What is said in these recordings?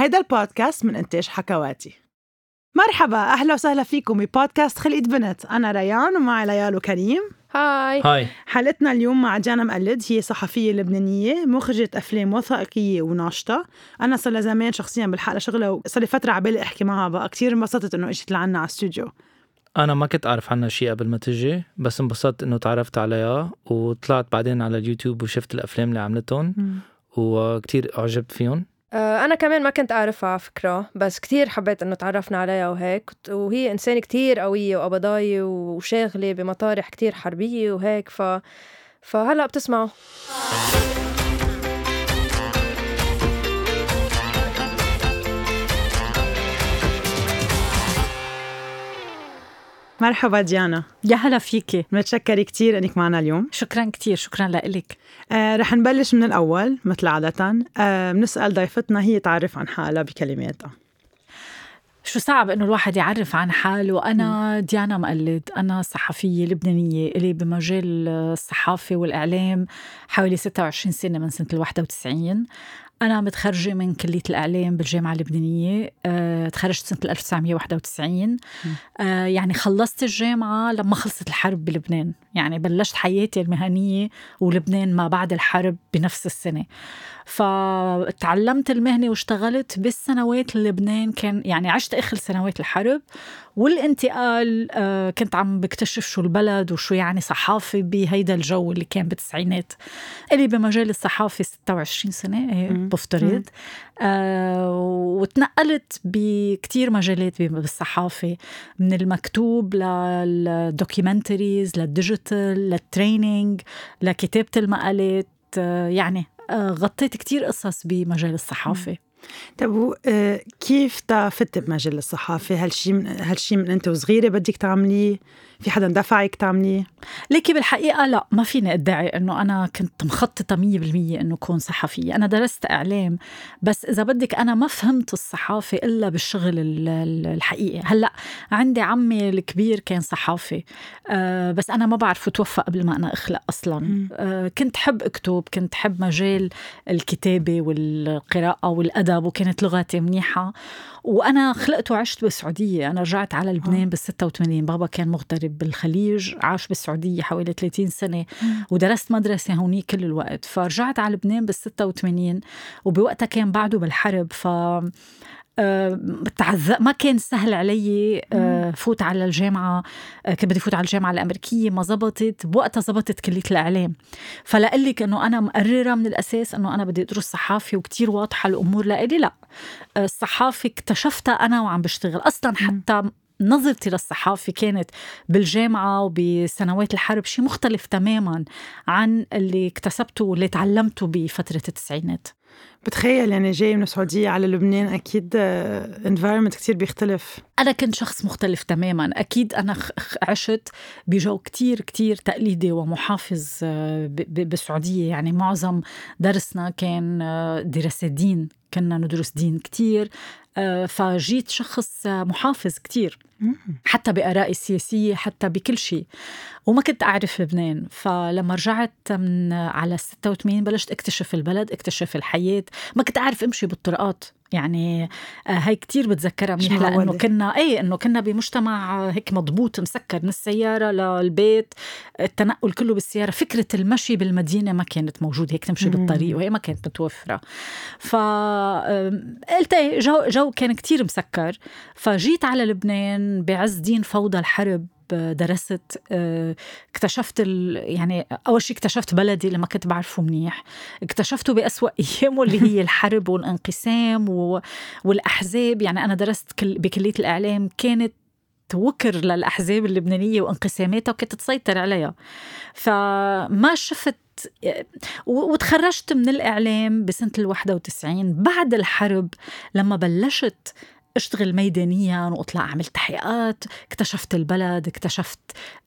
هيدا البودكاست من إنتاج حكواتي. مرحبا أهلا وسهلا فيكم ببودكاست خلقة بنت. أنا ريان ومعي ليال وكريم. هاي. هاي. حلقتنا اليوم مع جانا مقلد هي صحفية لبنانية مخرجة أفلام وثائقية وناشطة. أنا صار لها زمان شخصيا بالحق شغلة وصار لي فترة عبالي أحكي معها بقى كتير انبسطت إنه إجت لعنا على الاستوديو أنا ما كنت أعرف عنها شيء قبل ما تجي بس انبسطت إنه تعرفت عليها وطلعت بعدين على اليوتيوب وشفت الأفلام اللي عملتهم وكتير أعجبت فيهم. أنا كمان ما كنت أعرفها على فكرة بس كتير حبيت إنه تعرفنا عليها وهيك. وهي إنسانة كتير قوية وقبضاية وشاغلة بمطارح كتير حربية وهيك ف فهلأ بتسمعوا. مرحبا ديانا. يا هلا فيكي. متشكرة كتير إنك معنا اليوم. شكرا كتير شكرا لك آه رح نبلش من الأول مثل عادة. آه بنسأل ضيفتنا هي تعرف عن حالها بكلماتها. شو صعب إنه الواحد يعرف عن حاله؟ أنا ديانا مقلد. أنا صحفية لبنانية إلي بمجال الصحافة والإعلام حوالي 26 سنة من سنة ال 91 أنا متخرجة من كلية الإعلام بالجامعة اللبنانية أه، تخرجت سنة 1991 أه، يعني خلصت الجامعة لما خلصت الحرب بلبنان. يعني بلشت حياتي المهنية ولبنان ما بعد الحرب بنفس السنة. فتعلمت المهنة واشتغلت بالسنوات اللي لبنان كان يعني عشت آخر سنوات الحرب. والانتقال آه، كنت عم بكتشف شو البلد وشو يعني صحافة بهيدا الجو اللي كان بالتسعينات. إلي بمجال الصحافة 26 سنة إيه، بفترض. آه وتنقلت بكتير مجالات بالصحافة من المكتوب لل documentaries لل digital لل training لكتابة المقالات. آه يعني غطيت كتير قصص بمجال الصحافة. طب آه، كيف تفت بمجال الصحافة؟ هالشي من من أنت وصغيرة بدك تعمليه؟ في حدا دفعك تعمليه؟ ليكي بالحقيقة لا ما فيني أدعي إنه أنا كنت مخططة 100% إنه أكون صحفية، أنا درست إعلام بس إذا بدك أنا ما فهمت الصحافة إلا بالشغل الحقيقي، هلأ عندي عمي الكبير كان صحافي أه بس أنا ما بعرف توفى قبل ما أنا أخلق أصلا، أه كنت حب أكتب، كنت حب مجال الكتابة والقراءة والأدب وكانت لغتي منيحة. وأنا خلقت وعشت بالسعودية، أنا رجعت على لبنان بال 86 بابا كان مغترب بالخليج عاش بالسعودية حوالي 30 سنة ودرست مدرسة هونيك كل الوقت. فرجعت على لبنان بال 86 وبوقتها كان بعده بالحرب ف آه، ما كان سهل علي آه، فوت على الجامعة آه، كنت بدي فوت على الجامعة الأمريكية ما زبطت. بوقتها زبطت كلية الإعلام. فلقلك أنه أنا مقررة من الأساس أنه أنا بدي أدرس صحافة وكتير واضحة الأمور لإلي لأ. الصحافة اكتشفتها أنا وعم بشتغل. أصلا حتى نظرتي للصحافة كانت بالجامعة وبسنوات الحرب شيء مختلف تماما عن اللي اكتسبته واللي تعلمته بفترة التسعينات. بتخيل يعني جاي من السعودية على لبنان أكيد انفايرمنت كتير بيختلف. أنا كنت شخص مختلف تماما. أكيد أنا عشت بجو كتير كتير تقليدي ومحافظ آه، بالسعودية. يعني معظم درسنا كان آه، دراسة دين. كنا ندرس دين كتير آه، فجيت شخص محافظ كتير. حتى بآرائي السياسية حتى بكل شيء. وما كنت أعرف لبنان. فلما رجعت من على 86 بلشت أكتشف البلد أكتشف الحياة. ما كنت أعرف أمشي بالطرقات. يعني آه، هاي كتير بتذكرها منيح لأنه كنا اي إنه كنا بمجتمع هيك مضبوط مسكر من السيارة للبيت التنقل كله بالسيارة فكرة المشي بالمدينة ما كانت موجودة هيك تمشي بالطريق وهي ما كانت متوفرة. ف قلت إيه جو جو كان كتير مسكر. فجيت على لبنان بعز دين فوضى الحرب. درست آه، اكتشفت يعني أول شيء اكتشفت بلدي اللي ما كنت بعرفه منيح. اكتشفته بأسوأ أيامه اللي هي الحرب والانقسام والأحزاب. يعني أنا درست بكلية الإعلام. كانت وكر للأحزاب اللبنانية وانقساماتها وكنت تسيطر عليها. فما شفت وتخرجت من الإعلام بسنة ال 91 بعد الحرب لما بلشت أشتغل ميدانيا وأطلع أعمل تحقيقات. اكتشفت البلد اكتشفت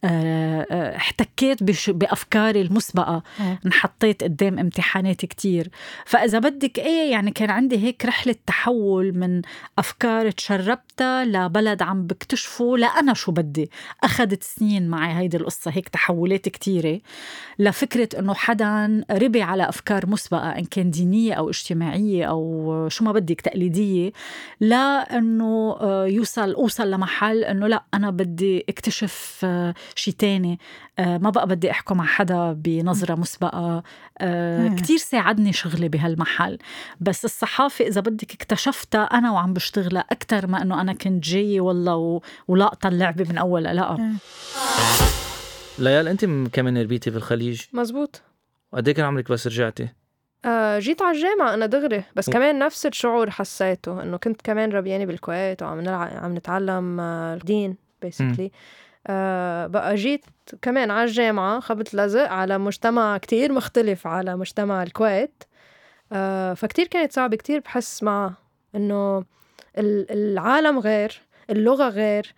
آه آه احتكيت بأفكاري المسبقة. انحطيت قدام امتحانات كتير. فإذا بدك إيه يعني كان عندي هيك رحلة تحول من أفكار تشربتها لبلد عم بكتشفه لأنا شو بدي. أخذت سنين معي هيدي القصة هيك تحولات كتيرة. لفكرة إنه حدا ربي على أفكار مسبقة إن كان دينية أو اجتماعية أو شو ما بدك تقليدية. لأنه آه، يوصل أوصل لمحل إنه لأ أنا بدي اكتشف آه، شيء تاني. آه، ما بقى بدي احكي مع حدا بنظرة مسبقة. كتير ساعدني شغلي بهالمحل. بس الصحافة إذا بدك اكتشفتها أنا وعم بشتغلها أكثر ما إنه أنا كنت جاية والله ولاقطة اللعبة من اول لأ. ليال أنت كمان ربيتي بالخليج مزبوط. قد إيه كان عمرك بس رجعتي؟ آه جيت على الجامعة أنا دغري بس م. كمان نفس الشعور حسيته إنه كنت كمان ربياني بالكويت وعم نلعب عم نتعلم الدين basically آه بقى جيت كمان على الجامعة خبط لزق على مجتمع كتير مختلف على مجتمع الكويت. آه فكتير كانت صعبة كتير بحس مع إنه العالم غير اللغة غير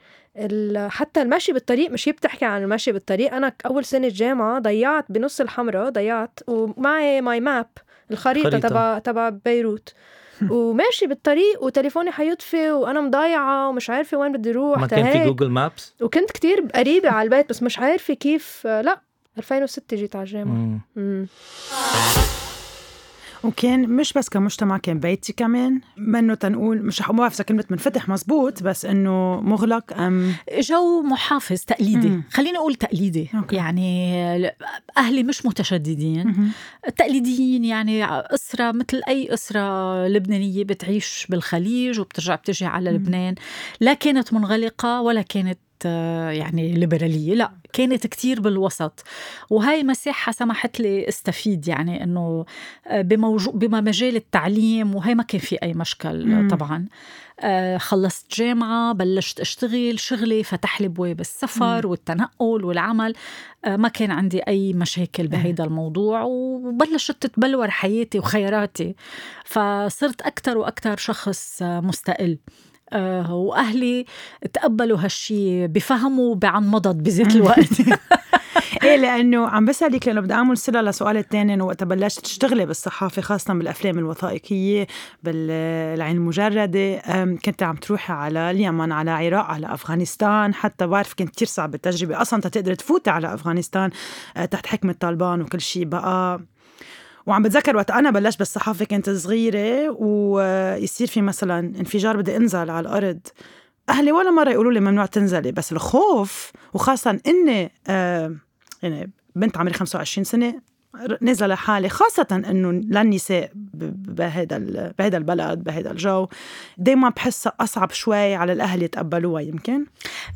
حتى المشي بالطريق مش بتحكي عن المشي بالطريق. أنا أول سنة جامعة ضيعت بنص الحمراء ضيعت ومعي my map الخريطة تبع تبع بيروت. وماشي بالطريق وتليفوني حيطفي وأنا مضايعه ومش عارفة وين بدي أروح. ما كان في Google Maps وكنت كتير قريبة على البيت بس مش عارفة كيف. لا 2006 جيت على الجامعة وكان مش بس كمجتمع كان بيتي كمان منه تنقول مش ما بعرف إذا كلمة منفتح مزبوط بس إنه مغلق أم جو محافظ تقليدي خليني أقول تقليدي okay. يعني أهلي مش متشددين مم. تقليديين يعني أسرة مثل أي أسرة لبنانية بتعيش بالخليج وبترجع بتجي على مم. لبنان لا كانت منغلقة ولا كانت يعني ليبرالية. لا كانت كتير بالوسط. وهاي مساحة سمحت لي استفيد يعني إنه آه، بموجو بمجال التعليم وهي ما كان في أي مشكل مم. طبعا. آه، خلصت جامعة بلشت أشتغل شغلي فتح لي بواب السفر. والتنقل والعمل. آه، ما كان عندي أي مشاكل بهيدا الموضوع وبلشت تتبلور حياتي وخياراتي. فصرت أكتر وأكتر شخص مستقل. آه، وأهلي تقبلوا هالشي بفهموا بعن مضض بذات الوقت. إيه لأنه عم بسألك لأنه بدي أعمل صله لسؤال الثاني إنه وقت بلشت تشتغلي بالصحافة خاصة بالأفلام الوثائقية بالعين المجردة. كنت عم تروحي على اليمن على العراق على أفغانستان حتى بعرف كانت كثير صعبة التجربه أصلا تقدري تفوتي على أفغانستان آه، تحت حكمة طالبان وكل شيء بقى. وعم بتذكر وقت أنا بلشت بالصحافة كنت صغيرة ويصير في مثلا انفجار بدي أنزل على الأرض أهلي ولا مرة يقولوا لي ممنوع تنزلي بس الخوف وخاصه إني آه يعني بنت عمري 25 سنة نازله لحالي خاصة إنه للنساء بهذا بهذا البلد بهذا الجو دائما بحسها أصعب شوي على الأهل يتقبلوها يمكن؟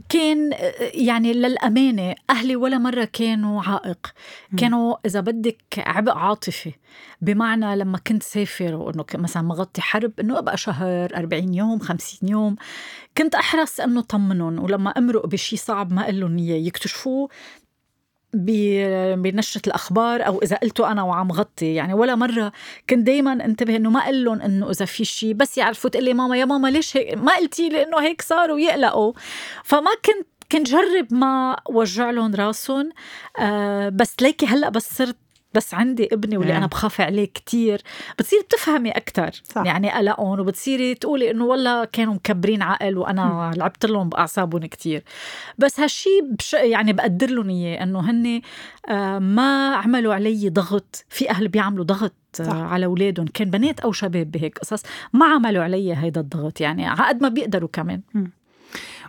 كان يعني للأمانة أهلي ولا مرة كانوا عائق. كانوا إذا بدك عبء عاطفي بمعنى لما كنت سافر وإنه مثلا مغطي حرب إنه أبقى شهر 40 يوم 50 يوم كنت أحرص إنه طمنهم ولما أمرق بشيء صعب ما أقول لهم إياه. يكتشفوه بنشرة الأخبار أو إذا قلته أنا وعم غطي. يعني ولا مرة كنت دايما انتبه إنه ما أقول لهم إنه إذا في شيء بس يعرفوا تقول لي ماما يا ماما ليش هيك؟ ما قلتي لي إنه هيك صار ويقلقوا فما كنت كنت جرب ما وجع لهم راسهم. آه بس ليكي هلأ بس صرت بس عندي ابني واللي أنا بخاف عليه كتير. بتصير بتفهمي أكثر يعني قلقهم وبتصيري تقولي إنه والله كانوا مكبرين عقل وأنا لعبت لهم بأعصابهم كتير. بس هالشي بش يعني بقدر لهم إياه إنه هن آه، ما عملوا علي ضغط. في أهل بيعملوا ضغط صح. على أولادهم. كان بنات أو شباب بهيك قصص ما عملوا علي هيدا الضغط. يعني عقد ما بيقدروا كمان. م.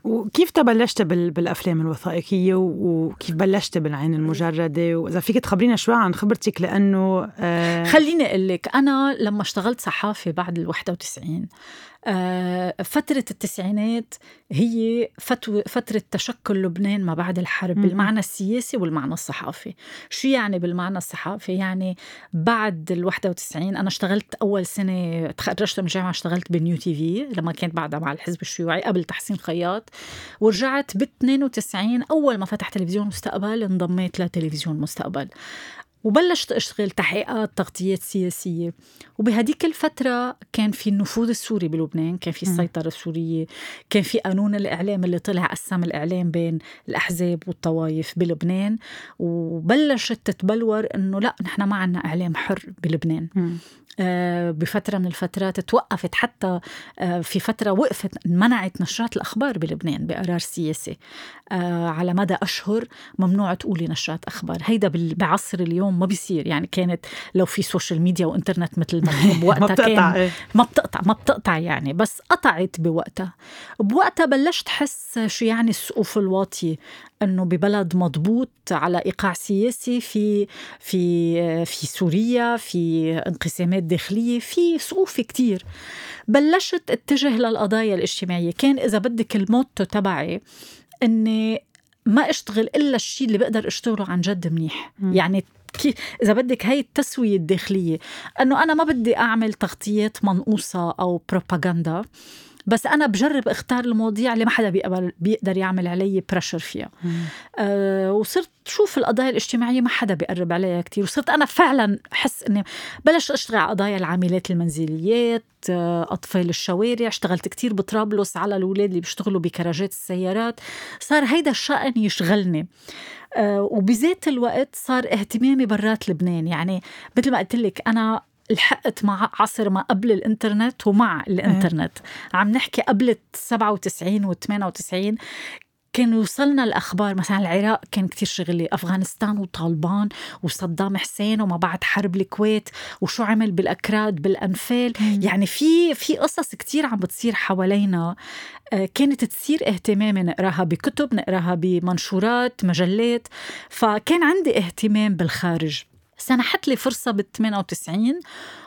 وكيف تبلشت بالأفلام الوثائقية وكيف بلشت بالعين المجردة؟ وإذا فيك تخبرينا شوي عن خبرتك لأنه آه خليني أقول لك أنا لما اشتغلت صحافة بعد ال 91 آه، فترة التسعينات هي فترة تشكل لبنان ما بعد الحرب بالمعنى السياسي والمعنى الصحافي. شو يعني بالمعنى الصحافي؟ يعني بعد ال 91 أنا اشتغلت أول سنة تخرجت من الجامعة اشتغلت بنيو تي في لما كانت بعدها مع الحزب الشيوعي قبل تحسين خياط. ورجعت ب 92 أول ما فتح تلفزيون مستقبل انضميت لتلفزيون مستقبل. وبلشت أشتغل تحقيقات تغطيات سياسية. وبهديك الفترة كان في النفوذ السوري بلبنان كان في السيطرة السورية كان في قانون الإعلام اللي طلع قسم الإعلام بين الأحزاب والطوائف بلبنان. وبلشت تتبلور إنه لا نحن ما عنا إعلام حر بلبنان. آه، بفترة من الفترات توقفت حتى آه، في فترة وقفت منعت نشرات الأخبار بلبنان بقرار سياسي. آه، على مدى أشهر ممنوع تقولي نشرات أخبار. هيدا بعصر اليوم ما بيصير. يعني كانت لو في social media وإنترنت مثل ما بوقتها كان إيه. ما بتقطع ما بتقطع يعني. بس قطعت بوقتها. بوقتها بلشت حس شو يعني السقوف الواطية إنه ببلد مضبوط على إيقاع سياسي في في في سوريا في انقسامات داخلية في سقوف كتير. بلشت اتجه للقضايا الاجتماعية. كان إذا بدك ال motto تبعي إني ما أشتغل إلا الشيء اللي بقدر أشتغله عن جد منيح. م. يعني كي إذا بدك هي التسوية الداخلية إنه أنا ما بدي أعمل تغطيات منقوصة أو بروباغندا بس أنا بجرب أختار المواضيع اللي ما حدا بيقبل بيقدر يعمل علي pressure فيها. أه وصرت شوف القضايا الاجتماعية ما حدا بيقرب عليها كتير. وصرت أنا فعلا احس إني بلشت أشتغل على قضايا العاملات المنزليات آه، أطفال الشوارع. اشتغلت كتير بطرابلس على الأولاد اللي بيشتغلوا بكراجات السيارات. صار هيدا الشأن يشغلني. أه وبذات الوقت صار اهتمامي برات لبنان. يعني مثل ما قلت لك أنا لحقت مع عصر ما قبل الإنترنت ومع الإنترنت. عم نحكي قبل 97 و 98 كان يوصلنا الأخبار. مثلا العراق كان كتير شغلي أفغانستان وطالبان وصدام حسين وما بعد حرب الكويت وشو عمل بالأكراد بالأنفال. مم. يعني في في قصص كتير عم بتصير حوالينا. آه، كانت تثير اهتمامي نقراها بكتب نقراها بمنشورات مجلات. فكان عندي اهتمام بالخارج. سنحت لي فرصة بال 98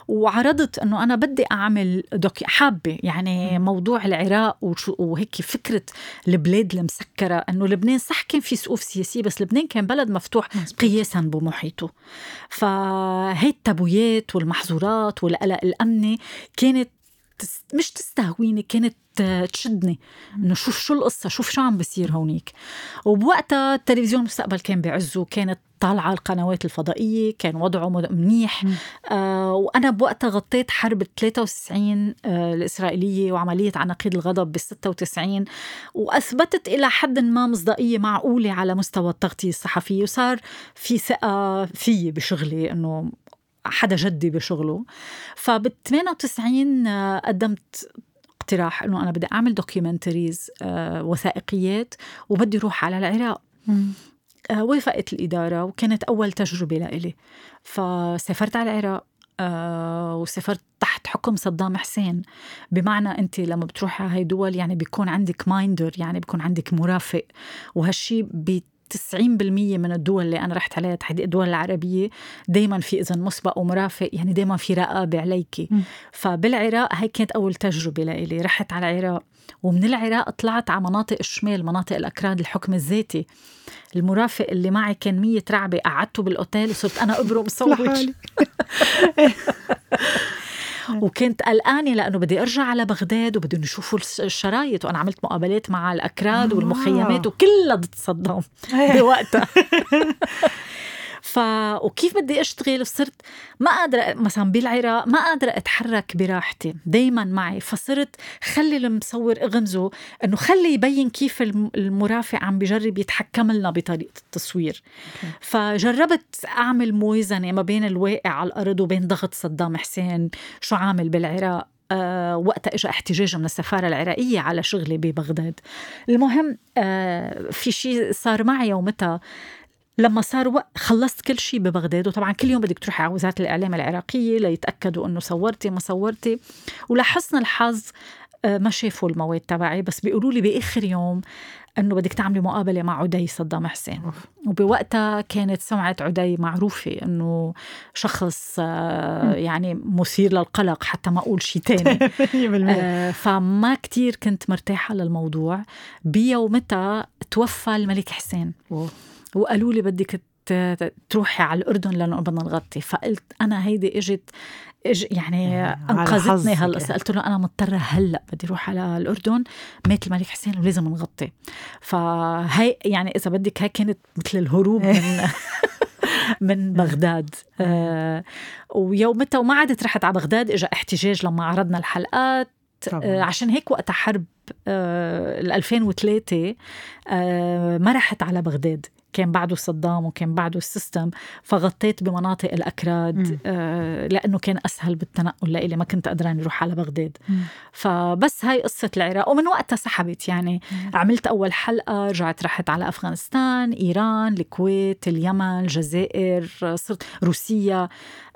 وعرضت إنه أنا بدي أعمل دوكي حابة يعني موضوع العراق وهيك فكرة البلاد المسكرة إنه لبنان صح كان في سقوف سياسية بس لبنان كان بلد مفتوح قياسا بمحيطه. فهي التابويات والمحظورات والقلق الأمني كانت مش تستهويني كانت تشدني. إنه شوف شو القصة شوف شو عم بصير هونيك. وبوقتها التلفزيون المستقبل كان بعزه كانت طالعة القنوات الفضائية كان وضعه منيح. آه وأنا بوقتها غطيت حرب 93 آه الإسرائيلية وعملية عناقيد الغضب بال 96 وأثبتت إلى حد ما مصداقية معقولة على مستوى التغطية الصحفية. وصار في ثقة في بشغلي إنه حدا جدي بشغله. فبال 98 آه، قدمت اقتراح إنه أنا بدي أعمل documentaries آه وثائقيات وبدي أروح على العراق. وافقت الإدارة وكانت أول تجربة لإلي. فسافرت على العراق آه وسافرت تحت حكم صدام حسين. بمعنى أنت لما بتروحي على هاي دول يعني بيكون عندك minder يعني بيكون عندك مرافق. وهالشي 90% من الدول اللي أنا رحت عليها تحديد الدول العربية دائما في إذن مسبق ومرافق يعني دائما في رقابة عليكي فبالعراق هي كانت أول تجربة لإلي. رحت على العراق. ومن العراق طلعت على مناطق الشمال مناطق الأكراد الحكم الذاتي. المرافق اللي معي كان مية رعبة. قعدته بالأوتيل وصرت أنا أبرم صوت وكنت قلقانة لأنه بدي أرجع على بغداد وبدهم يشوفوا الشرايط وأنا عملت مقابلات مع الأكراد والمخيمات وكلها ضد صدام بوقتها. ف وكيف بدي أشتغل؟ صرت ما قادرة مثلا بالعراق ما قادرة أتحرك براحتي دائما معي. فصرت خلي المصور اغمزه إنه خلي يبين كيف المرافق عم بجرب يتحكم لنا بطريقة التصوير. فجربت أعمل موازنة ما بين الواقع على الأرض وبين ضغط صدام حسين شو عامل بالعراق؟ أه وقتها اجى احتجاج من السفارة العراقية على شغلي ببغداد. المهم أه في شيء صار معي يومتها. لما صار وقت خلصت كل شيء ببغداد وطبعا كل يوم بدك تروحي على وزارة الإعلام العراقية ليتأكدوا إنه صورتي ما صورتي. ولحسن الحظ آه، ما شافوا المواد تبعي بس بيقولوا لي بآخر يوم إنه بدك تعملي مقابلة مع عدي صدام حسين. وبوقتها كانت سمعة عدي معروفة إنه شخص آه، يعني مثير للقلق حتى ما أقول شيء تاني. آه، فما كتير كنت مرتاحة للموضوع. بيومتها توفى الملك حسين. وقالوا لي بدك تروحي على الأردن لأنه بدنا نغطي. فقلت أنا هيدي اجت إج يعني أنقذتني هلأ. قلت له أنا مضطرة هلأ بدي أروح على الأردن. مات الملك حسين ولازم نغطي. فهي يعني إذا بدك هي كانت مثل الهروب من من بغداد. آه ويومتها وما عادت رحت على بغداد. اجى احتجاج لما عرضنا الحلقات. طبعا. آه عشان هيك وقتها حرب آه 2003 آه ما رحت على بغداد. كان بعده صدام وكان بعده السيستم فغطيت بمناطق الأكراد آه لأنه كان أسهل بالتنقل لإلي ما كنت قادرة أروح على بغداد. مم. فبس هاي قصة العراق. ومن وقتها سحبت يعني. مم. عملت أول حلقة رجعت رحت على أفغانستان إيران الكويت اليمن الجزائر صرت روسيا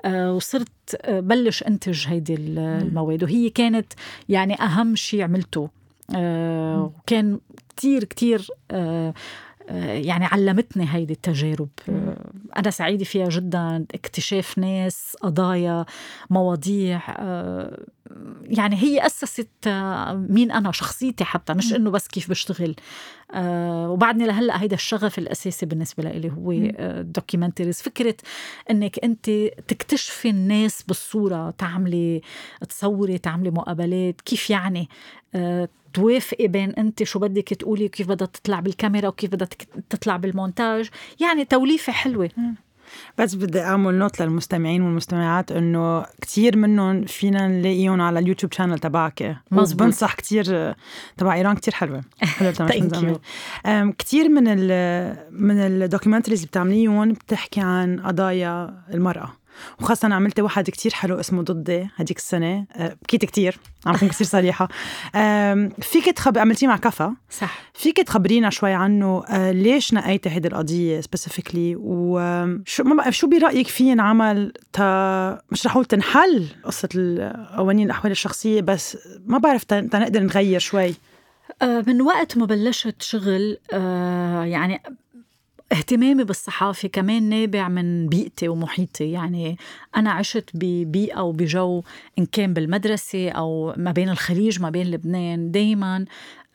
آه وصرت آه، بلش أنتج هيدي المواد. وهي كانت يعني أهم شيء عملته. آه وكان كتير كتير آه يعني علمتني هيدي التجارب. أنا سعيدة فيها جدا اكتشاف ناس قضايا مواضيع يعني هي أسست مين أنا شخصيتي حتى مش إنه بس كيف بشتغل. وبعدني لهلأ هيدا الشغف الأساسي بالنسبة لي هو documentaries فكرة إنك أنت تكتشفي الناس بالصورة تعملي تصوري تعملي مقابلات كيف يعني توافقي بين أنت شو بدك تقولي وكيف بدها تطلع بالكاميرا وكيف بدها تطلع بالمونتاج. يعني توليفة حلوة. بس بدي أعمل note للمستمعين والمستمعات إنه كثير منهم فينا نلاقيهم على ال YouTube channel تبعك. مزبوط بنصح كثير تبع إيران كثير حلوة. حلوة كثير من ال من ال documentaries اللي بتعمليهم بتحكي عن قضايا المرأة. وخاصة عملت واحد كتير حلو اسمه ضدي هديك السنة. بكيت كتير عم كتير صريحة. فيك تخب عملتيه مع كفا صح. فيك تخبرينا شوي عنه أه، ليش نقيتي هيدي القضية specifically وشو ما شو برأيك في ينعمل تا مش رح أقول تنحل قصة القوانين الأحوال الشخصية بس ما بعرف تنقدر نغير شوي. أه، من وقت ما بلشت شغل يعني اهتمامي بالصحافة كمان نابع من بيئتي ومحيطي. يعني أنا عشت ببيئة وبجو إن كان بالمدرسة أو ما بين الخليج ما بين لبنان. دايما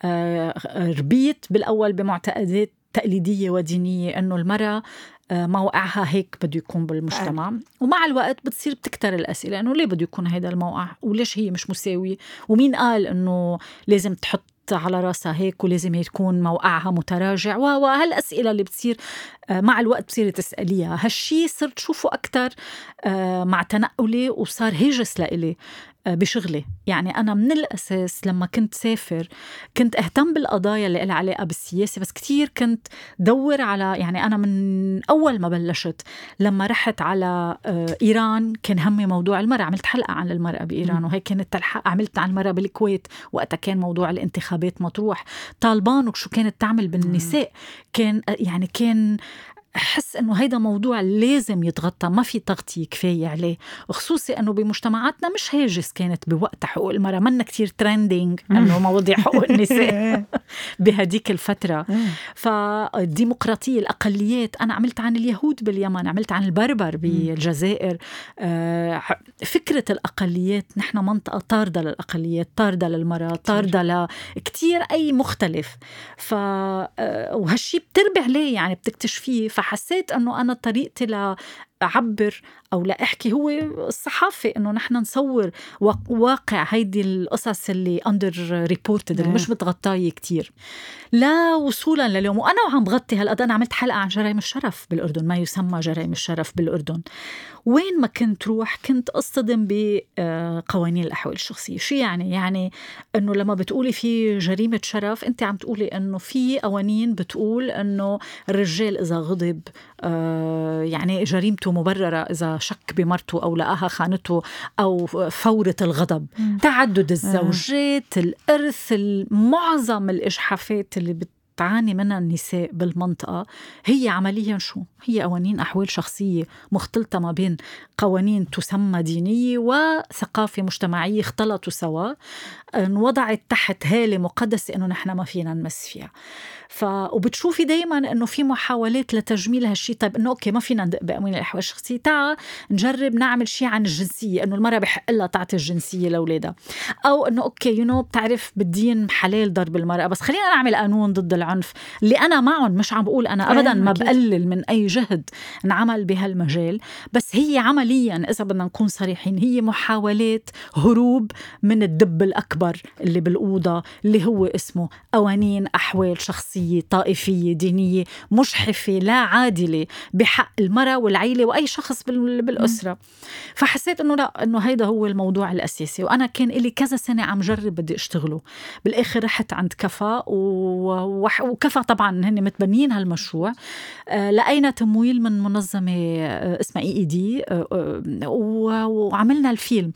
آه، ربيت بالأول بمعتقدات تقليدية ودينية إنه المرأة آه، موقعها هيك بده يكون بالمجتمع. ومع الوقت بتصير بتكتر الأسئلة إنه ليه بده يكون هذا الموقع؟ وليش هي مش مساوية؟ ومين قال إنه لازم تحط على راسها هيك ولازم تكون موقعها متراجع. وهالأسئلة اللي بتصير آه، مع الوقت بتصيري تسأليها. هالشي صرت شوفه أكثر آه، مع تنقلي وصار هاجس لإلي. بشغلي. يعني أنا من الأساس لما كنت سافر كنت أهتم بالقضايا اللي لها علاقة بالسياسة بس كتير كنت دور على يعني أنا من أول ما بلشت لما رحت على آه، إيران كان همي موضوع المرأة. عملت حلقة عن المرأة بإيران وهيك كانت عملت عن المرأة بالكويت. وقتها كان موضوع الانتخابات مطروح. طالبان وشو كانت تعمل بالنساء كان يعني كان أحس إنه هيدا موضوع لازم يتغطى ما في تغطية كفاية عليه خصوصي إنه بمجتمعاتنا مش هاجس كانت بوقت حقوق المرأة منا كتير ترندينج إنه مواضيع حقوق النساء بهديك الفترة. فالديمقراطية الأقليات أنا عملت عن اليهود باليمن عملت عن البربر بالجزائر آه، فكرة الأقليات نحن منطقة طاردة للأقليات طاردة للمرأة طاردة لكتير أي مختلف. ف آه، وهالشي بتربي عليه يعني بتكتشفيه. فحسيت إنه أنا طريقتي أعبر أو لاحكي هو الصحافة إنه نحن نصور واقع هيدي القصص اللي underreported اللي مش متغطاية كتير. لا وصولا لليوم وأنا وعم بغطي هالقد أنا عملت حلقة عن جرائم الشرف بالأردن ما يسمى جرائم الشرف بالأردن. وين ما كنت روح كنت أصطدم بقوانين الأحوال الشخصية. شو يعني؟ يعني إنه لما بتقولي في جريمة شرف أنت عم تقولي إنه في قوانين بتقول إنه الرجال إذا غضب آه، يعني جريمته مبررة إذا شك بمرته أو لقاها خانته أو فورة الغضب مم. تعدد الزوجات الإرث معظم الإجحافات اللي بت تعاني منها النساء بالمنطقة هي عمليا شو؟ هي قوانين أحوال شخصية مختلطة ما بين قوانين تسمى دينية وثقافة مجتمعية اختلطوا سوا. انوضعت تحت هالة مقدسة إنه نحن ما فينا نمس فيها. ف وبتشوفي دائما إنه في محاولات لتجميل هالشيء طيب إنه أوكي ما فينا ندق بقوانين الأحوال الشخصية. تعا نجرب نعمل شيء عن الجنسية إنه المرأة بحق لها تعطي الجنسية لأولادها. أو إنه okay you know بتعرف بالدين حلال ضرب المرأة. بس خلينا نعمل قانون ضد العنف العنف اللي أنا معهم مش عم بقول أنا ابدا ما أكيد. بقلل من أي جهد انعمل بهالمجال بس هي عمليا إذا بدنا نكون صريحين هي محاولات هروب من الدب الأكبر اللي بالأوضة اللي هو اسمه قوانين أحوال شخصية طائفية دينية مجحفة لا عادلة بحق المرأة والعيلة وأي شخص بال- بالأسرة. فحسيت إنه لا إنه هيدا هو الموضوع الأساسي. وأنا كان لي كذا سنة عم جرب بدي أشتغله. بالآخر رحت عند كفا و... وكفا طبعا هن متبنيين هالمشروع. آه، لقينا تمويل من منظمة آه، اسمها اي اي دي وعملنا الفيلم.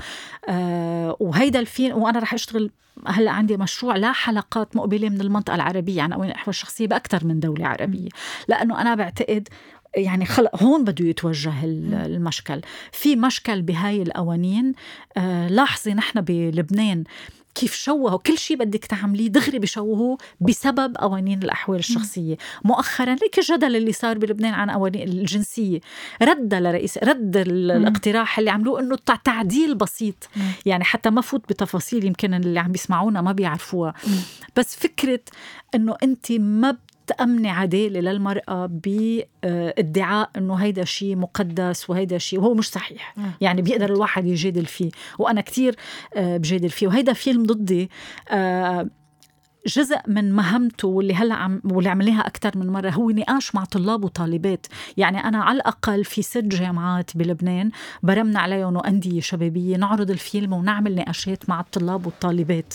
آه، وهيدا الفيلم وأنا رح أشتغل هلأ عندي مشروع لا حلقات مقبلة من المنطقة العربية. عن قوانين الاحوال الشخصية بأكثر من دولة عربية. لأنه أنا بعتقد يعني خلق هون بده يتوجه ال- المشكل. في مشكل بهاي القوانين لاحظي نحن بلبنان كيف شوهوا كل شيء بدك تعمليه دغري بشوهوه بسبب قوانين الأحوال الشخصية. مؤخرا ليك الجدل اللي صار بلبنان عن قوانين الجنسية. رد لرئيس رد ال- الاقتراح اللي عملوه إنه تع- تعديل بسيط. يعني حتى ما فوت بتفاصيل يمكن اللي عم بيسمعونا ما بيعرفوها. بس فكرة إنه انت ما تأمني عدالة للمرأة بادعاء إنه هيدا شيء مقدس وهيدا شيء وهو مش صحيح. يعني بيقدر الواحد يجادل فيه. وأنا كتير آه، بجادل فيه. وهيدا فيلم ضدي آه، جزء من مهمته واللي هلأ عم واللي عملناها أكثر من مرة هو نقاش مع طلاب وطالبات، يعني أنا على الأقل في ست جامعات بلبنان برمنا عليهم وانديه شبابية نعرض الفيلم ونعمل نقاشات مع الطلاب والطالبات.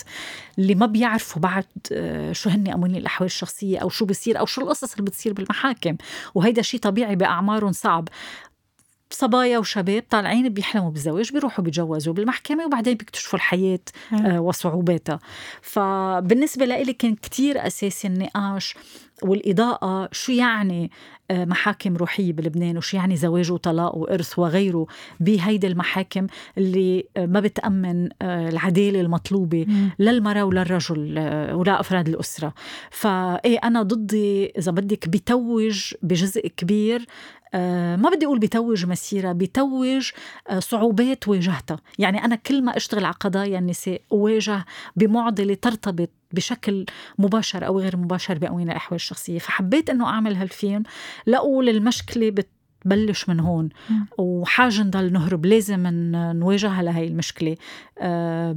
اللي ما بيعرفوا بعد آه، شو هن قوانين الأحوال الشخصية أو شو بصير أو شو القصص اللي بتصير بالمحاكم، وهيدا شيء طبيعي بأعمارهم صعب. صبايا وشباب طالعين بيحلموا بالزواج بيروحوا بيتجوزوا بالمحكمة وبعدين بيكتشفوا الحياة آه، وصعوباتها. فبالنسبة لإلي كان كتير أساسي النقاش والإضاءة شو يعني آه، محاكم روحية بلبنان وشو يعني زواج وطلاق وإرث وغيره بهيدي المحاكم اللي آه، ما بتأمن العدالة المطلوبة للمرأة وللرجل ولأفراد الأسرة. فإيه أنا ضدي إذا بدك بتوج بجزء كبير ما بدي أقول بتوج مسيرة بتوج آه، صعوبات واجهتها. يعني أنا كل ما أشتغل على قضايا النساء أواجه بمعضلة ترتبط بشكل مباشر أو غير مباشر بقوانين الأحوال الشخصية. فحبيت إنه أعمل هالفيلم لأقول المشكلة بت بلش من هون. وحاجة نضل نهرب لازم نواجهها لهي المشكلة آه،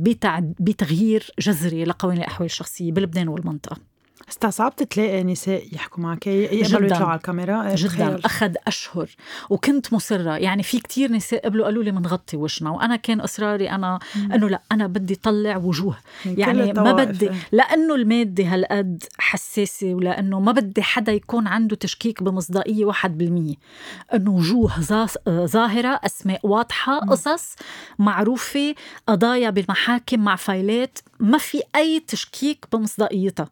بتغيير جذري لقوانين الأحوال الشخصية بلبنان والمنطقة. استصعبت تلاقي نساء يحكوا معك يقبلوا. يطلعوا على الكاميرا إيه، جدا. تخيل. أخذ أشهر. وكنت مصرة. يعني في كتير نساء قبلوا قالوا لي بنغطي وشنا. وأنا كان إصراري أنا إنه لا أنا بدي طلع وجوه. يعني ما بدي. لأنه المادة هالقد حساسة ولأنه ما بدي حدا يكون عنده تشكيك بمصداقية 1% إنه وجوه ظاهرة أسماء واضحة قصص معروفة قضايا بالمحاكم مع فايلات. ما في أي تشكيك بمصداقيتها.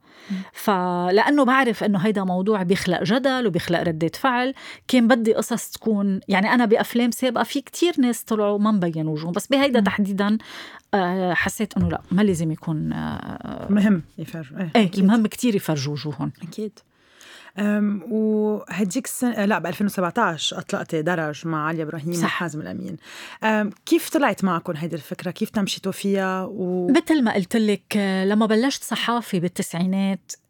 فلانه بعرف إنه هيدا موضوع بيخلق جدل وبيخلق ردة فعل. كان بدي قصص تكون يعني أنا بأفلام سابقة في كتير ناس طلعوا ما مبين وجوههم بس بهيدا تحديدا آه، حسيت إنه لا ما لازم يكون آه، مهم يفرجوا. إيه إيه أكيد. المهم كتير يفرجوا وجوههم. أكيد. أم وهديك السنة لا ب 2017 أطلقتي درج مع علي إبراهيم صح. وحازم الأمين. أم كيف طلعت معكم هيدي الفكرة؟ كيف تمشيتوا فيها؟ و... مثل ما قلت لك آه، لما بلشت صحافي بالتسعينات آه،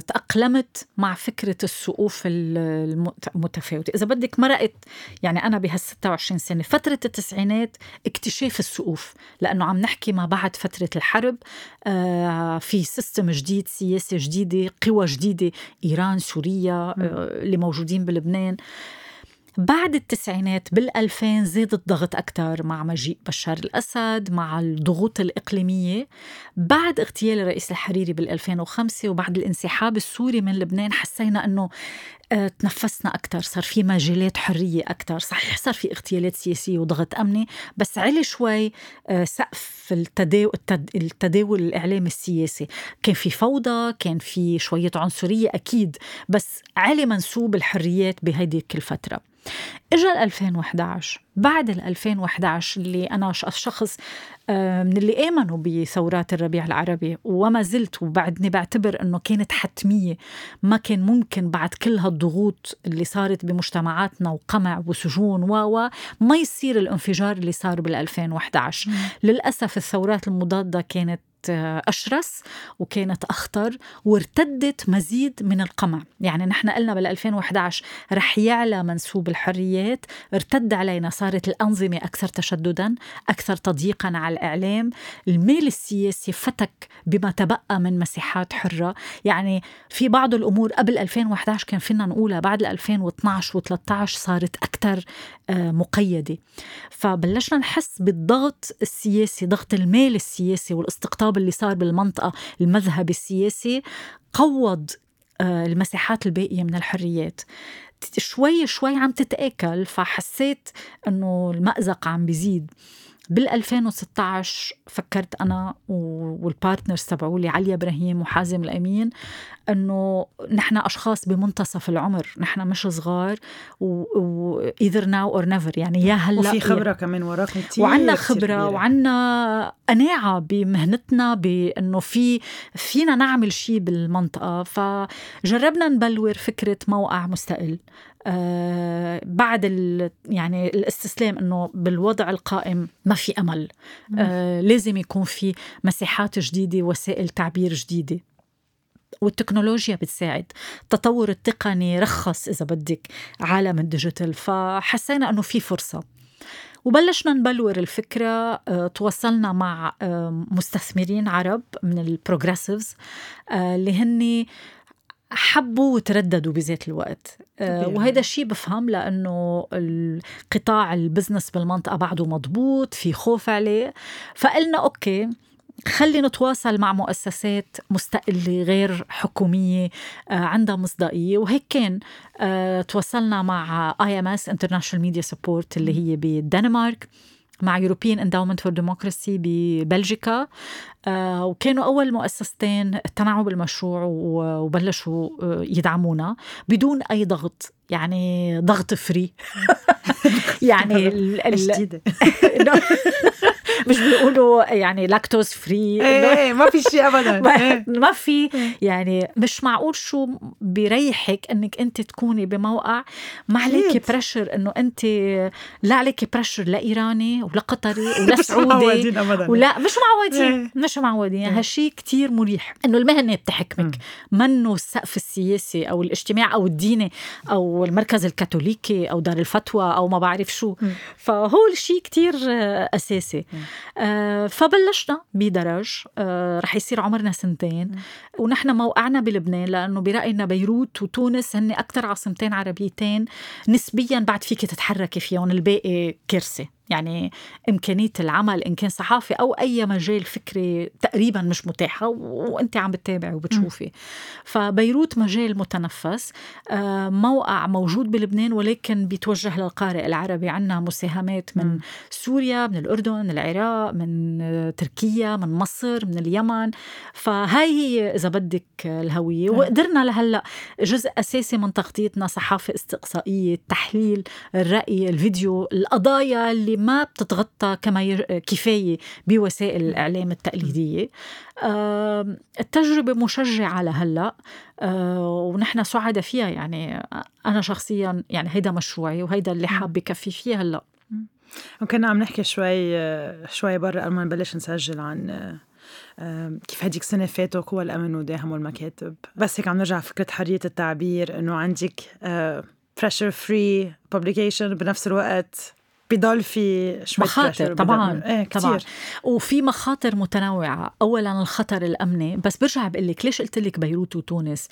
تأقلمت مع فكرة السقوف ال- المت- المتفاوتة إذا بدك مرقت يعني أنا بهال 26 سنة فترة التسعينات اكتشاف السقوف لأنه عم نحكي ما بعد فترة الحرب آه، في سيستم جديد سياسة جديدة قوى جديدة إيران سوريا آه، اللي موجودين بلبنان. بعد التسعينات بالألفين زاد الضغط أكثر مع مجيء بشار الأسد مع الضغوط الإقليمية. بعد اغتيال الرئيس الحريري بال2005 وبعد الانسحاب السوري من لبنان حسينا أنه تنفسنا أكثر صار في مجالات حرية أكثر صحيح صار في اغتيالات سياسية وضغط أمني بس علي شوي آه، سقف التداول, التداول الإعلامي السياسي. كان في فوضى كان في شوية عنصرية أكيد بس علي منسوب الحريات بهيديك الفترة اجى ال 2011 بعد ال 2011 اللي أنا شخص آه، من اللي آمنوا بثورات الربيع العربي وما زلت وبعدني بعتبر إنه كانت حتمية ما كان ممكن بعد كل هالضغوط اللي صارت بمجتمعاتنا وقمع وسجون و ما يصير الانفجار اللي صار بال 2011 للأسف الثورات المضادة كانت أشرس وكانت أخطر وارتدت مزيد من القمع. يعني نحن قلنا بال 2011 رح يعلى منسوب الحريات. ارتد علينا صارت الأنظمة أكثر تشددا أكثر تضييقا على الإعلام. الميل السياسي فتك بما تبقى من مساحات حرة. يعني في بعض الأمور قبل 2011 كان فينا نقولها بعد 2012 و13 صارت أكثر آه، مقيدة. فبلشنا نحس بالضغط السياسي ضغط الميل السياسي والاستقطاب اللي صار بالمنطقة المذهبي السياسي قوض آه، المساحات الباقية من الحريات. شوي شوي عم تتآكل فحسيت إنه المأزق عم بيزيد. بال 2016 فكرت أنا وال partners تبعولي علي إبراهيم وحازم الأمين إنه نحن أشخاص بمنتصف العمر نحن مش صغار either now or never يعني يا هلأ وفي خبرة كمان وراكم كثير وعندنا خبرة وعندنا قناعة بمهنتنا بإنه في فينا نعمل شيء بالمنطقة. فجربنا نبلور فكرة موقع مستقل. آه بعد يعني الاستسلام إنه بالوضع القائم ما في أمل. آه لازم يكون في مساحات جديدة وسائل تعبير جديدة. والتكنولوجيا بتساعد. التطور التقني رخص إذا بدك عالم ال digital. فحسينا أنه في فرصة. وبلشنا نبلور الفكرة. آه، تواصلنا مع آه، مستثمرين عرب من ال progressives آه، اللي هن حبوا وترددوا بذات الوقت. وهذا الشيء بفهم لأنه القطاع ال business بالمنطقة بعده مضبوط في خوف عليه. فقلنا أوكي خلي نتواصل مع مؤسسات مستقلة غير حكومية آه، عندها مصداقية. وهيك كان آه، تواصلنا مع IMS International Media Support اللي هي بالدنمارك مع European Endowment for Democracy ببلجيكا. آه وكانوا أول مؤسستين اقتنعوا بالمشروع وبلشوا يدعمونا بدون أي ضغط يعني ضغط free يعني جديدة مش بيقولوا يعني lactose free إيه ما في شيء ابدا. ما في. يعني مش معقول شو بيريحك إنك أنت تكوني بموقع ما عليك pressure إنه أنت لا عليك pressure لا إيراني ولا قطري ولا سعودي ولا مش معودين مش معودين. هالشيء كتير مريح. إنه المهنة بتحكمك. منه السقف السياسي أو الاجتماع أو الديني أو المركز الكاثوليكي أو دار الفتوى أو ما بعرف شو. فهو الشيء كتير أساسي. آه، فبلشنا بدرج آه، رح يصير عمرنا سنتين. ونحن موقعنا بلبنان لأنه برأينا بيروت وتونس هن أكثر عاصمتين عربيتين نسبيا بعد فيك تتحركي فيهم الباقي كارثه يعني إمكانية العمل إن كان صحافي أو أي مجال فكري تقريبا مش متاحة وأنت عم بتتابعي وبتشوفي. فبيروت مجال متنفس آه، موقع موجود بلبنان ولكن بيتوجه للقارئ العربي. عنا مساهمات من سوريا من الأردن من العراق من تركيا من مصر من اليمن. فهاي هي إذا بدك الهوية. وقدرنا لهلأ جزء أساسي من تغطيتنا صحافة استقصائية التحليل الرأي الفيديو القضايا اللي ما بتتغطى كما ير... كفاية بوسائل الإعلام التقليدية. التجربة مشجعة لهلأ. ونحن سعداء فيها. يعني أنا شخصيا يعني هيدا مشروعي وهيدا اللي حابة كفي فيه هلأ. وكنا عم نحكي شوي شوي برا قبل ما نبلش نسجل عن كيف هديك السنة فاتوا قوى الأمن وداهموا المكاتب بس هيك عم نرجع فكرة حرية التعبير إنه عندك pressure free publication بنفس الوقت بضل في شوي مخاطر طبعا إيه كتير. طبعا. وفي مخاطر متنوعة. اولا الخطر الأمني. بس برجع بقول لك ليش قلت لك بيروت وتونس؟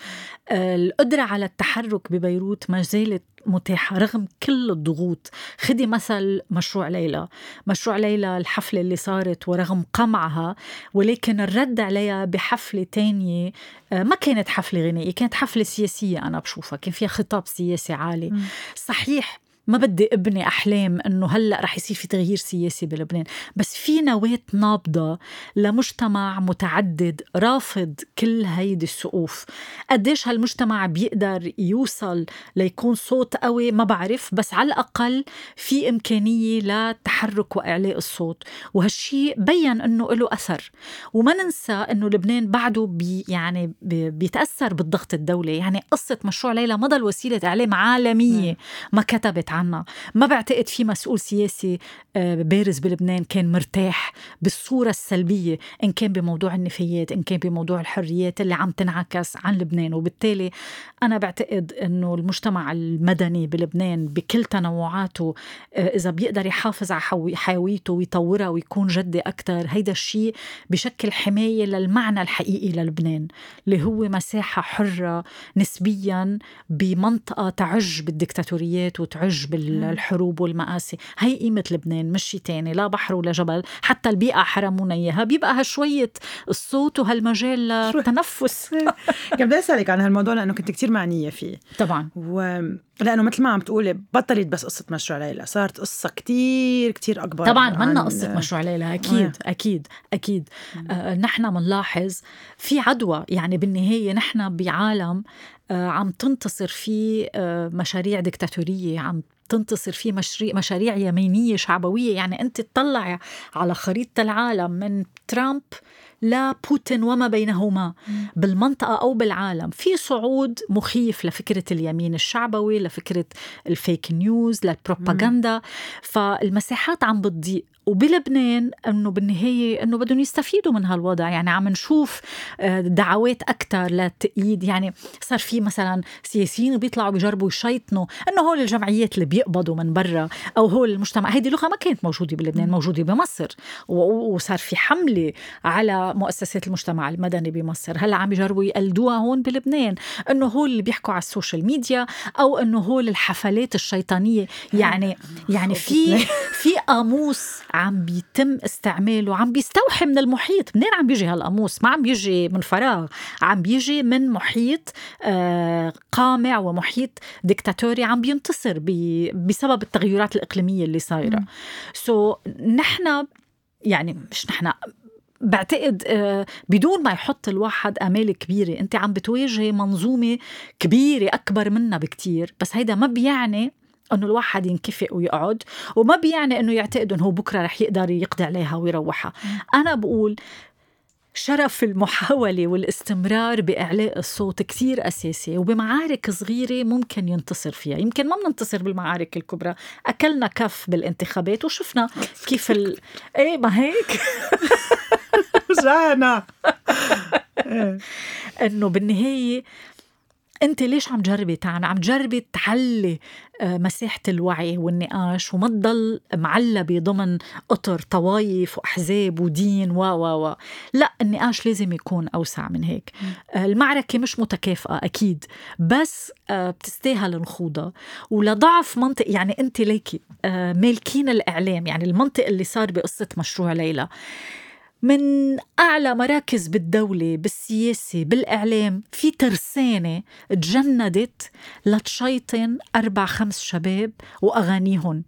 القدرة على التحرك ببيروت ما زالت متاحة رغم كل الضغوط. خدي مثل مشروع ليلى. مشروع ليلى الحفلة اللي صارت ورغم قمعها ولكن الرد عليها بحفلة تانية آه، ما كانت حفلة غنائية كانت حفلة سياسية أنا بشوفها. كان فيها خطاب سياسي عالي. صحيح ما بدي ابني أحلام إنه هلأ رح يصير في تغيير سياسي بلبنان. بس في نواه نابضة لمجتمع متعدد رافض كل هيدي السقوف. قديش هالمجتمع بيقدر يوصل ليكون صوت قوي ما بعرف بس على الأقل في إمكانية لتحرك وإعلاء الصوت. وهالشيء بين إنه له أثر. وما ننسى إنه لبنان بعده بي يعني بي بيتأثر بالضغط الدولي. يعني قصة مشروع ليلى ما ضل وسيله إعلام عالمية ما كتبت عنها ما بعتقد في مسؤول سياسي آه، بارز بلبنان كان مرتاح بالصورة السلبية إن كان بموضوع النفايات إن كان بموضوع الحريات اللي عم تنعكس عن لبنان. وبالتالي أنا بعتقد أنه المجتمع المدني بلبنان بكل تنوعاته آه، إذا بيقدر يحافظ على حيويته ويطورها ويكون جدي أكثر هيدا الشيء بشكل حماية للمعنى الحقيقي للبنان اللي هو مساحة حرة نسبيا بمنطقة تعج بالدكتاتوريات وتعج بالحروب والمآسي. هي قيمة لبنان مش شيء تاني لا بحر ولا جبل حتى البيئة حرمونا إياها. بيبقى هالشوية الصوت وهالمجال للتنفس. بدي أسألك عن هالموضوع لأنه كنت كتير معنية فيه. طبعا. و... لأنه مثل ما عم تقولي بطلت بس قصة مشروع ليلى صارت قصة كتير كتير أكبر طبعا منا قصه مشروع ليلى أكيد آه. أكيد. أكيد آه نحن بنلاحظ في عدوى. يعني بالنهاية نحن بعالم آه عم تنتصر فيه آه مشاريع دكتاتوريه عم تنتصر فيه مشاريع مشاريع يمينية شعبوية. يعني أنت تطلع على خريطة العالم من ترامب لبوتين وما بينهما بالمنطقة أو بالعالم. في صعود مخيف لفكرة اليمين الشعبوي لفكرة الفيك نيوز للبروباغندا. فالمساحات عم بتضيق. وبلبنان إنه بالنهاية إنه بدهم يستفيدوا من هالوضع. يعني عم نشوف آه، دعوات أكثر للتأييد يعني صار في مثلا سياسيين بيطلعوا بيجربوا يشيطنوا إنه هول الجمعيات اللي بيقبضوا من برا أو هول المجتمع. هيدي لغة ما كانت موجودة بلبنان موجودة بمصر. وصار في حملة على مؤسسات المجتمع المدني بمصر. هلأ عم يجربوا يقلدوها هون بلبنان. إنه هول اللي بيحكوا على ال social media أو إنه هول الحفلات الشيطانية. يعني يعني في في قاموس عم بيتم استعماله عم بيستوحي من المحيط. منين عم بيجي هالقاموس؟ ما عم بيجي من فراغ عم بيجي من محيط آه، قامع ومحيط ديكتاتوري عم بينتصر بسبب التغيرات الإقليمية اللي صايرة. سو so, نحن يعني مش نحن بعتقد آه، بدون ما يحط الواحد آمال كبيرة أنت عم بتواجهي منظومة كبيرة أكبر منا بكتير. بس هيدا ما بيعني إنه الواحد ينكفئ ويقعد وما بيعني إنه يعتقد إنه هو بكرة رح يقدر يقضي عليها ويروحها. أنا بقول شرف المحاولة والاستمرار بإعلاء الصوت كثير أساسي وبمعارك صغيرة ممكن ينتصر فيها. يمكن ما بننتصر بالمعارك الكبرى أكلنا كف بالانتخابات وشفنا كيف ال... إيه ما هيك؟ رجعنا. إنه بالنهاية أنت ليش عم تجربي؟ تعمل عم تجربي تعلي آه، مساحة الوعي والنقاش وما تضل معلبة ضمن قطر طوايف وأحزاب ودين و و و. لا النقاش لازم يكون أوسع من هيك. آه، المعركة مش متكافئة أكيد. بس آه، بتستاهل الخوضة. ولضعف منطق يعني أنت ليكي مالكين الإعلام يعني المنطق اللي صار بقصة مشروع ليلى. من أعلى مراكز بالدولة بالسياسة بالإعلام في ترسانة تجندت لتشيطن أربع خمس شباب وأغانيهم.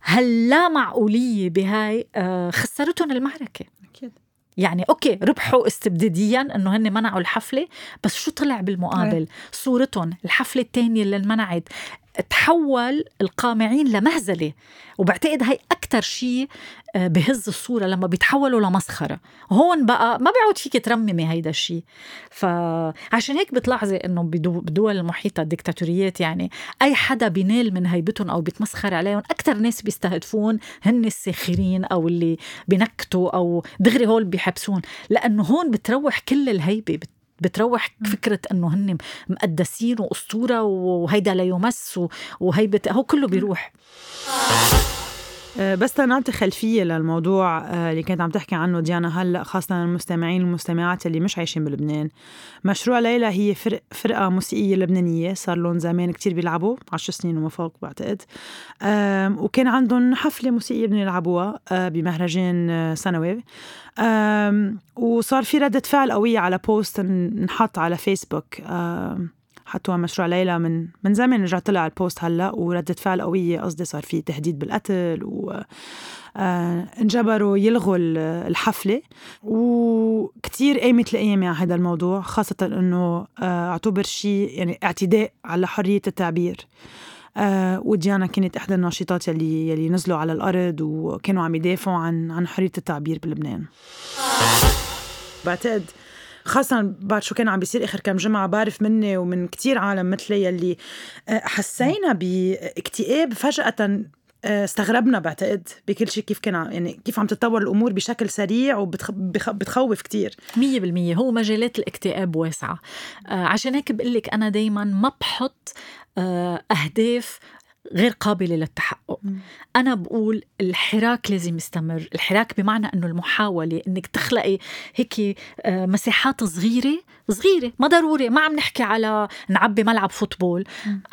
هل لا معقولية بهاي؟ آه، خسرتهم المعركة. أكيد. يعني أوكي ربحوا استبداديا إنه هن منعوا الحفلة بس شو طلع بالمقابل؟ صورتهم الحفلة الثانية اللي انمنعت. تحول القامعين لمهزلة. وبعتقد هي أكثر شيء آه، بهز الصورة لما بيتحولوا لمسخرة. هون بقى ما بيعود فيك ترممي هيدا الشيء فعشان هيك بتلاحظي إنه بدول المحيطه الدكتاتوريات يعني أي حدا بينال من هيبتهم أو بيتمسخر عليهم أكثر ناس بيستهدفون هن الساخرين أو اللي بنكتوا أو دغري هول بيحبسون. لأنه هون بتروح كل الهيبة بتروح فكرة أنه هن مقدسين وأسطورة وهيدا لا يمس وهيبة هو كله بيروح. بس تنعطي خلفية للموضوع آه، اللي كنت عم تحكي عنه ديانا هلأ خاصة المستمعين والمستمعات اللي مش عايشين بلبنان. مشروع ليلى هي فرق فرقة موسيقية لبنانية صار لهم زمان كتير بيلعبوا عشر سنين وما فوق بعتقد. وكان عندهم حفلة موسيقية بدهم يلعبوها آه، بمهرجان سنوي. وصار في ردة فعل قوية على بوست انحط على فيسبوك. حطوها مشروع ليلى من من زمان رجع طلع البوست هلا وردة فعل قوية قصدي صار في تهديد بالقتل و آه انجبروا يلغوا الحفلة. وكتير قامت الأيام على هذا الموضوع خاصة آه اعتبر شيء يعني اعتداء على حرية التعبير. آه وديانا كانت إحدى الناشطات يلي يلي نزلوا على الأرض وكانوا عم يدافعوا عن عن حرية التعبير بلبنان. بعتقد خاصة بعد شو كان عم بيصير آخر كم جمعة بعرف مني ومن كتير عالم مثلي يلي آه، حسينا باكتئاب فجأة آه، استغربنا بعتقد بكل شيء كيف كان يعني كيف عم تتطور الأمور بشكل سريع وبتخوف مية بالمية. هو مجالات الاكتئاب واسعة. آه عشان هيك بقول لك أنا دايما ما بحط أهداف غير قابلة للتحقق. م. أنا بقول الحراك لازم يستمر. الحراك بمعنى إنه المحاولة إنك تخلقي هيك آه، مساحات صغيرة صغيرة ما ضروري ما عم نحكي على نعبي ملعب فوتبول.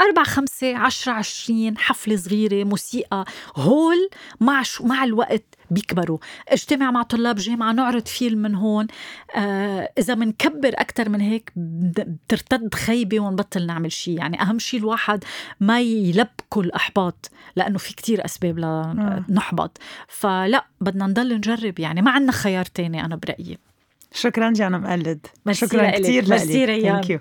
أربع خمسة عشرة عشرين حفلة صغيرة موسيقى هول مع شو مع الوقت بيكبروا. اجتمع مع طلاب جامعة نعرض فيلم من هون. آه إذا منكبر أكتر من هيك بترتد خيبة ونبطل نعمل شيء يعني أهم شيء الواحد ما يلبكوا الأحباط لأنه في كتير أسباب لنحبط فلا بدنا نضل نجرب. يعني ما عندنا خيار تاني أنا برأيي. شكرا جانا مقلد. شكرا كثير لك. thank you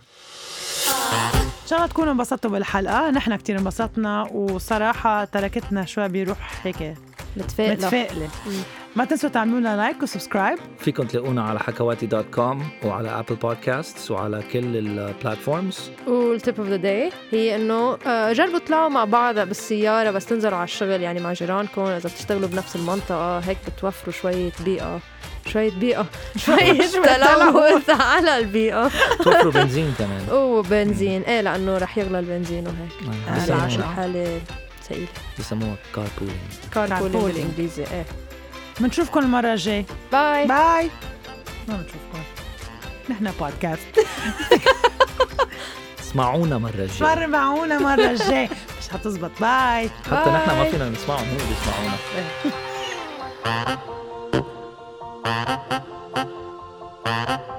إن شاء الله تكونوا انبسطتوا بالحلقة. نحن كثير انبسطنا وصراحة تركتنا شوي بروح هيك متفائلة. متفائلة. ما تنسوا تعملوا لنا like و subscribe. فيكم تلاقونا على حكواتي dot com وعلى Apple Podcast وعلى كل ال platforms وال tip of the day هي إنه آه، جربوا تطلعوا مع بعض بالسيارة بس تنزلوا على الشغل يعني مع جيرانكم. إذا بتشتغلوا بنفس المنطقة هيك بتوفروا شوية بيئة. شوية بيئة. شوية تلوث على البيئة. توفروا بنزين كمان. أوه بنزين. إيه لأنه رح يغلى البنزين وهيك. آه الحالة ثقيلة بسموها carpooling carpooling بالإنجليزي إيه. بنشوفكم المرة الجاية. bye bye ما بنشوفكم. نحن بودكاست اسمعونا مرة الجاية. اسمعونا مرة الجاية. مش حتزبط bye حتى نحن ما فينا نسمعهم هم بيسمعونا. Thank you.